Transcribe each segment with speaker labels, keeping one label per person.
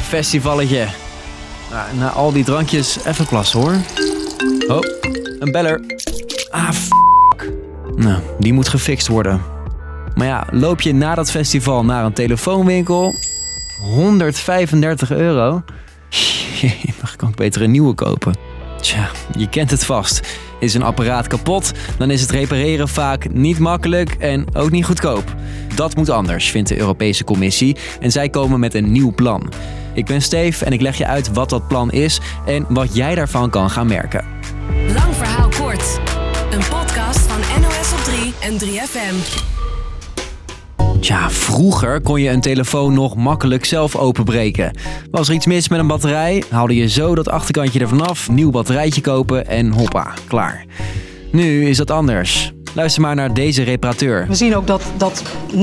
Speaker 1: Festivalletje. Nou, na al die drankjes even plassen hoor. Oh, een beller. Ah, fuck. Nou, die moet gefixt worden. Maar ja, loop je na dat festival naar een telefoonwinkel? 135 euro? Dan kan ik beter een nieuwe kopen. Tja, je kent het vast. Is een apparaat kapot, dan is het repareren vaak niet makkelijk en ook niet goedkoop. Dat moet anders, vindt de Europese Commissie. En zij komen met een nieuw plan. Ik ben Steve en ik leg je uit wat dat plan is en wat jij daarvan kan gaan merken.
Speaker 2: Lang verhaal kort. Een podcast van NOS op 3 en 3FM.
Speaker 1: Tja, vroeger kon je een telefoon nog makkelijk zelf openbreken. Was er iets mis met een batterij, haalde je zo dat achterkantje ervan af, nieuw batterijtje kopen en hoppa, klaar. Nu is dat anders. Luister maar naar deze reparateur.
Speaker 3: We zien ook dat, dat 90%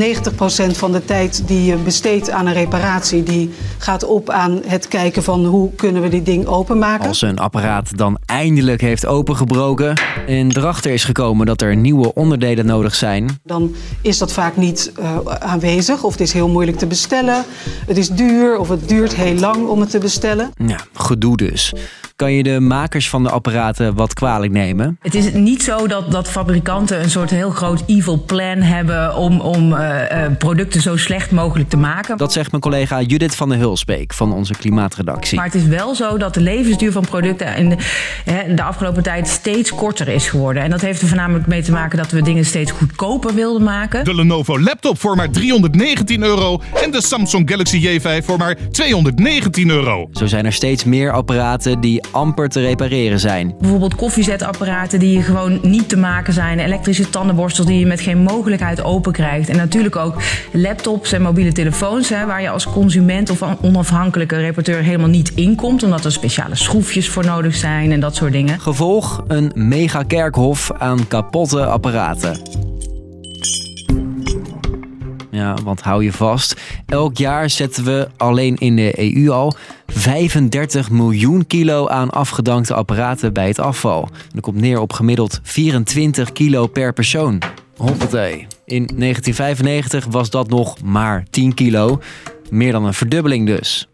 Speaker 3: van de tijd die je besteedt aan een reparatie, die gaat op aan het kijken van hoe kunnen we dit ding openmaken.
Speaker 1: Als een apparaat dan eindelijk heeft opengebroken en erachter is gekomen dat er nieuwe onderdelen nodig zijn,
Speaker 3: Dan is dat vaak niet eh, aanwezig of het is heel moeilijk te bestellen. Het is duur of het duurt heel lang om het te bestellen.
Speaker 1: ja, gedoe dus. Kan je de makers van de apparaten wat kwalijk nemen?
Speaker 4: Het is niet zo dat, dat fabrikanten een soort heel groot evil plan hebben om, om eh, eh, producten zo slecht mogelijk te maken.
Speaker 1: Dat zegt mijn collega Judith van der Hulsbeek van onze klimaatredactie.
Speaker 4: Maar het is wel zo dat de levensduur van producten in de, hè, in de afgelopen tijd steeds korter is geworden. En dat heeft er voornamelijk mee te maken dat we dingen steeds goedkoper wilden maken.
Speaker 5: De Lenovo laptop voor maar 319 euro en de Samsung Galaxy J5 voor maar 219 euro.
Speaker 1: Zo zijn er steeds meer apparaten die amper te repareren zijn.
Speaker 4: Bijvoorbeeld koffiezetapparaten die gewoon niet te maken zijn. Elektrische tandenborstels die je met geen mogelijkheid open krijgt. En natuurlijk ook laptops en mobiele telefoons. Hè, waar je als consument of onafhankelijke reparateur helemaal niet inkomt. Omdat er speciale schroefjes voor nodig zijn en dat soort dingen.
Speaker 1: Gevolg een mega kerkhof aan kapotte apparaten. Ja, want hou je vast. Elk jaar zetten we alleen in de EU al 35 miljoen kilo aan afgedankte apparaten bij het afval. Dat komt neer op gemiddeld 24 kilo per persoon. Hoppatee. In 1995 was dat nog maar 10 kilo. Meer dan een verdubbeling dus.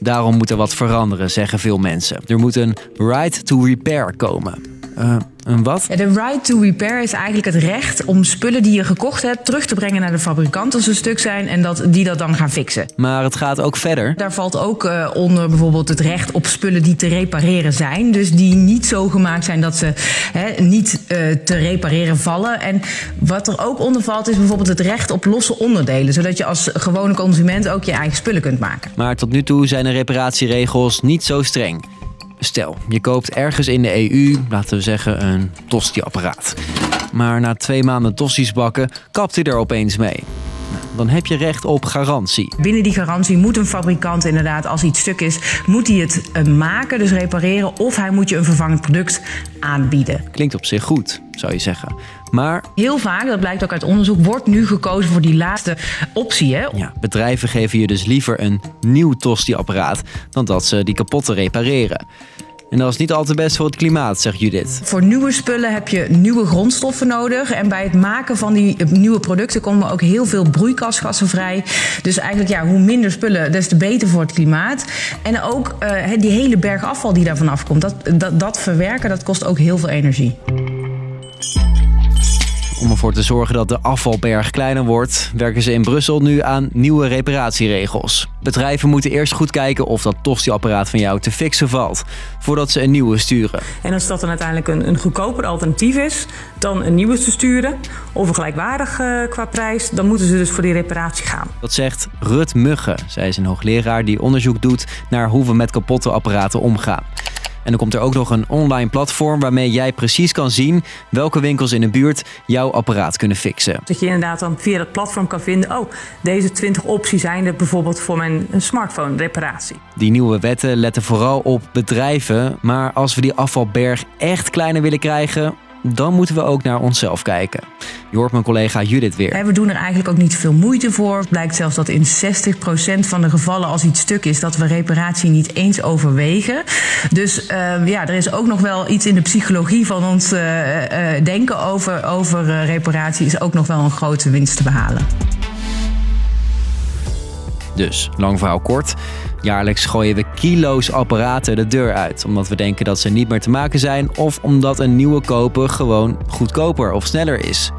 Speaker 1: Daarom moet er wat veranderen, zeggen veel mensen. Er moet een right to repair komen. Eh, een wat?
Speaker 4: Ja, de right to repair is eigenlijk het recht om spullen die je gekocht hebt terug te brengen naar de fabrikant als ze stuk zijn en dat die dat dan gaan fixen.
Speaker 1: Maar het gaat ook verder.
Speaker 4: Daar valt ook eh, onder bijvoorbeeld het recht op spullen die te repareren zijn. Dus die niet zo gemaakt zijn dat ze hè, niet eh, te repareren vallen. En wat er ook onder valt is bijvoorbeeld het recht op losse onderdelen. Zodat je als gewone consument ook je eigen spullen kunt maken.
Speaker 1: Maar tot nu toe zijn de reparatieregels niet zo streng. Stel, je koopt ergens in de EU, laten we zeggen, een tosti-apparaat. Maar na twee maanden tosti's bakken, kapt hij er opeens mee. Nou, Dan heb je recht op garantie.
Speaker 4: Binnen die garantie moet een fabrikant inderdaad, als iets stuk is, moet hij het eh, maken, dus repareren. Of hij moet je een vervangend product aanbieden.
Speaker 1: Klinkt op zich goed, zou je zeggen. Maar
Speaker 4: Heel vaak, dat blijkt ook uit onderzoek, wordt nu gekozen voor die laatste optie. Hè?
Speaker 1: ja, bedrijven geven je dus liever een nieuw tosti-apparaat dan dat ze die kapotte repareren. En dat is niet al te best voor het klimaat, zegt Judith.
Speaker 4: Voor nieuwe spullen heb je nieuwe grondstoffen nodig. En bij het maken van die nieuwe producten komen ook heel veel broeikasgassen vrij. Dus eigenlijk, ja, hoe minder spullen, des te beter voor het klimaat. En ook eh, die hele berg afval die daarvan afkomt, dat, dat, dat verwerken, dat kost ook heel veel energie.
Speaker 1: Om ervoor te zorgen dat de afvalberg kleiner wordt, werken ze in Brussel nu aan nieuwe reparatieregels. Bedrijven moeten eerst goed kijken of dat tosti-apparaat van jou te fixen valt, voordat ze een nieuwe sturen.
Speaker 6: En als dat dan uiteindelijk een, een goedkoper alternatief is dan een nieuwe te sturen, of een gelijkwaardig eh, qua prijs, dan moeten ze dus voor die reparatie gaan.
Speaker 1: Dat zegt Rut Mugge. Zij is een hoogleraar die onderzoek doet naar hoe we met kapotte apparaten omgaan. En dan komt er ook nog een online platform waarmee jij precies kan zien welke winkels in de buurt jouw apparaat kunnen fixen.
Speaker 6: Dat je inderdaad dan via dat platform kan vinden, oh, deze 20 opties zijn er bijvoorbeeld voor mijn smartphone reparatie.
Speaker 1: Die nieuwe wetten letten vooral op bedrijven, maar als we die afvalberg echt kleiner willen krijgen, dan moeten we ook naar onszelf kijken. Je hoort mijn collega Judith weer.
Speaker 4: We doen er eigenlijk ook niet veel moeite voor. Het blijkt zelfs dat in 60% van de gevallen als iets stuk is, dat we reparatie niet eens overwegen. Dus eh, ja, er is ook nog wel iets in de psychologie van ons eh, eh, denken over, over eh, reparatie is ook nog wel een grote winst te behalen.
Speaker 1: Dus, lang verhaal kort. Jaarlijks gooien we kilo's apparaten de deur uit. Omdat we denken dat ze niet meer te maken zijn. Of omdat een nieuwe kopen gewoon goedkoper of sneller is.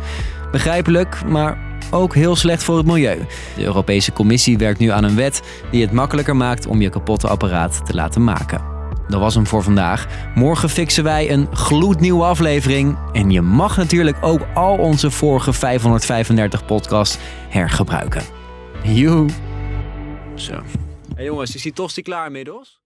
Speaker 1: Begrijpelijk, maar ook heel slecht voor het milieu. De Europese Commissie werkt nu aan een wet die het makkelijker maakt om je kapotte apparaat te laten maken. Dat was hem voor vandaag. Morgen fixen wij een gloednieuwe aflevering. En je mag natuurlijk ook al onze vorige 535 podcasts hergebruiken. Joe. Zo. Hey jongens, is die tosti klaar inmiddels?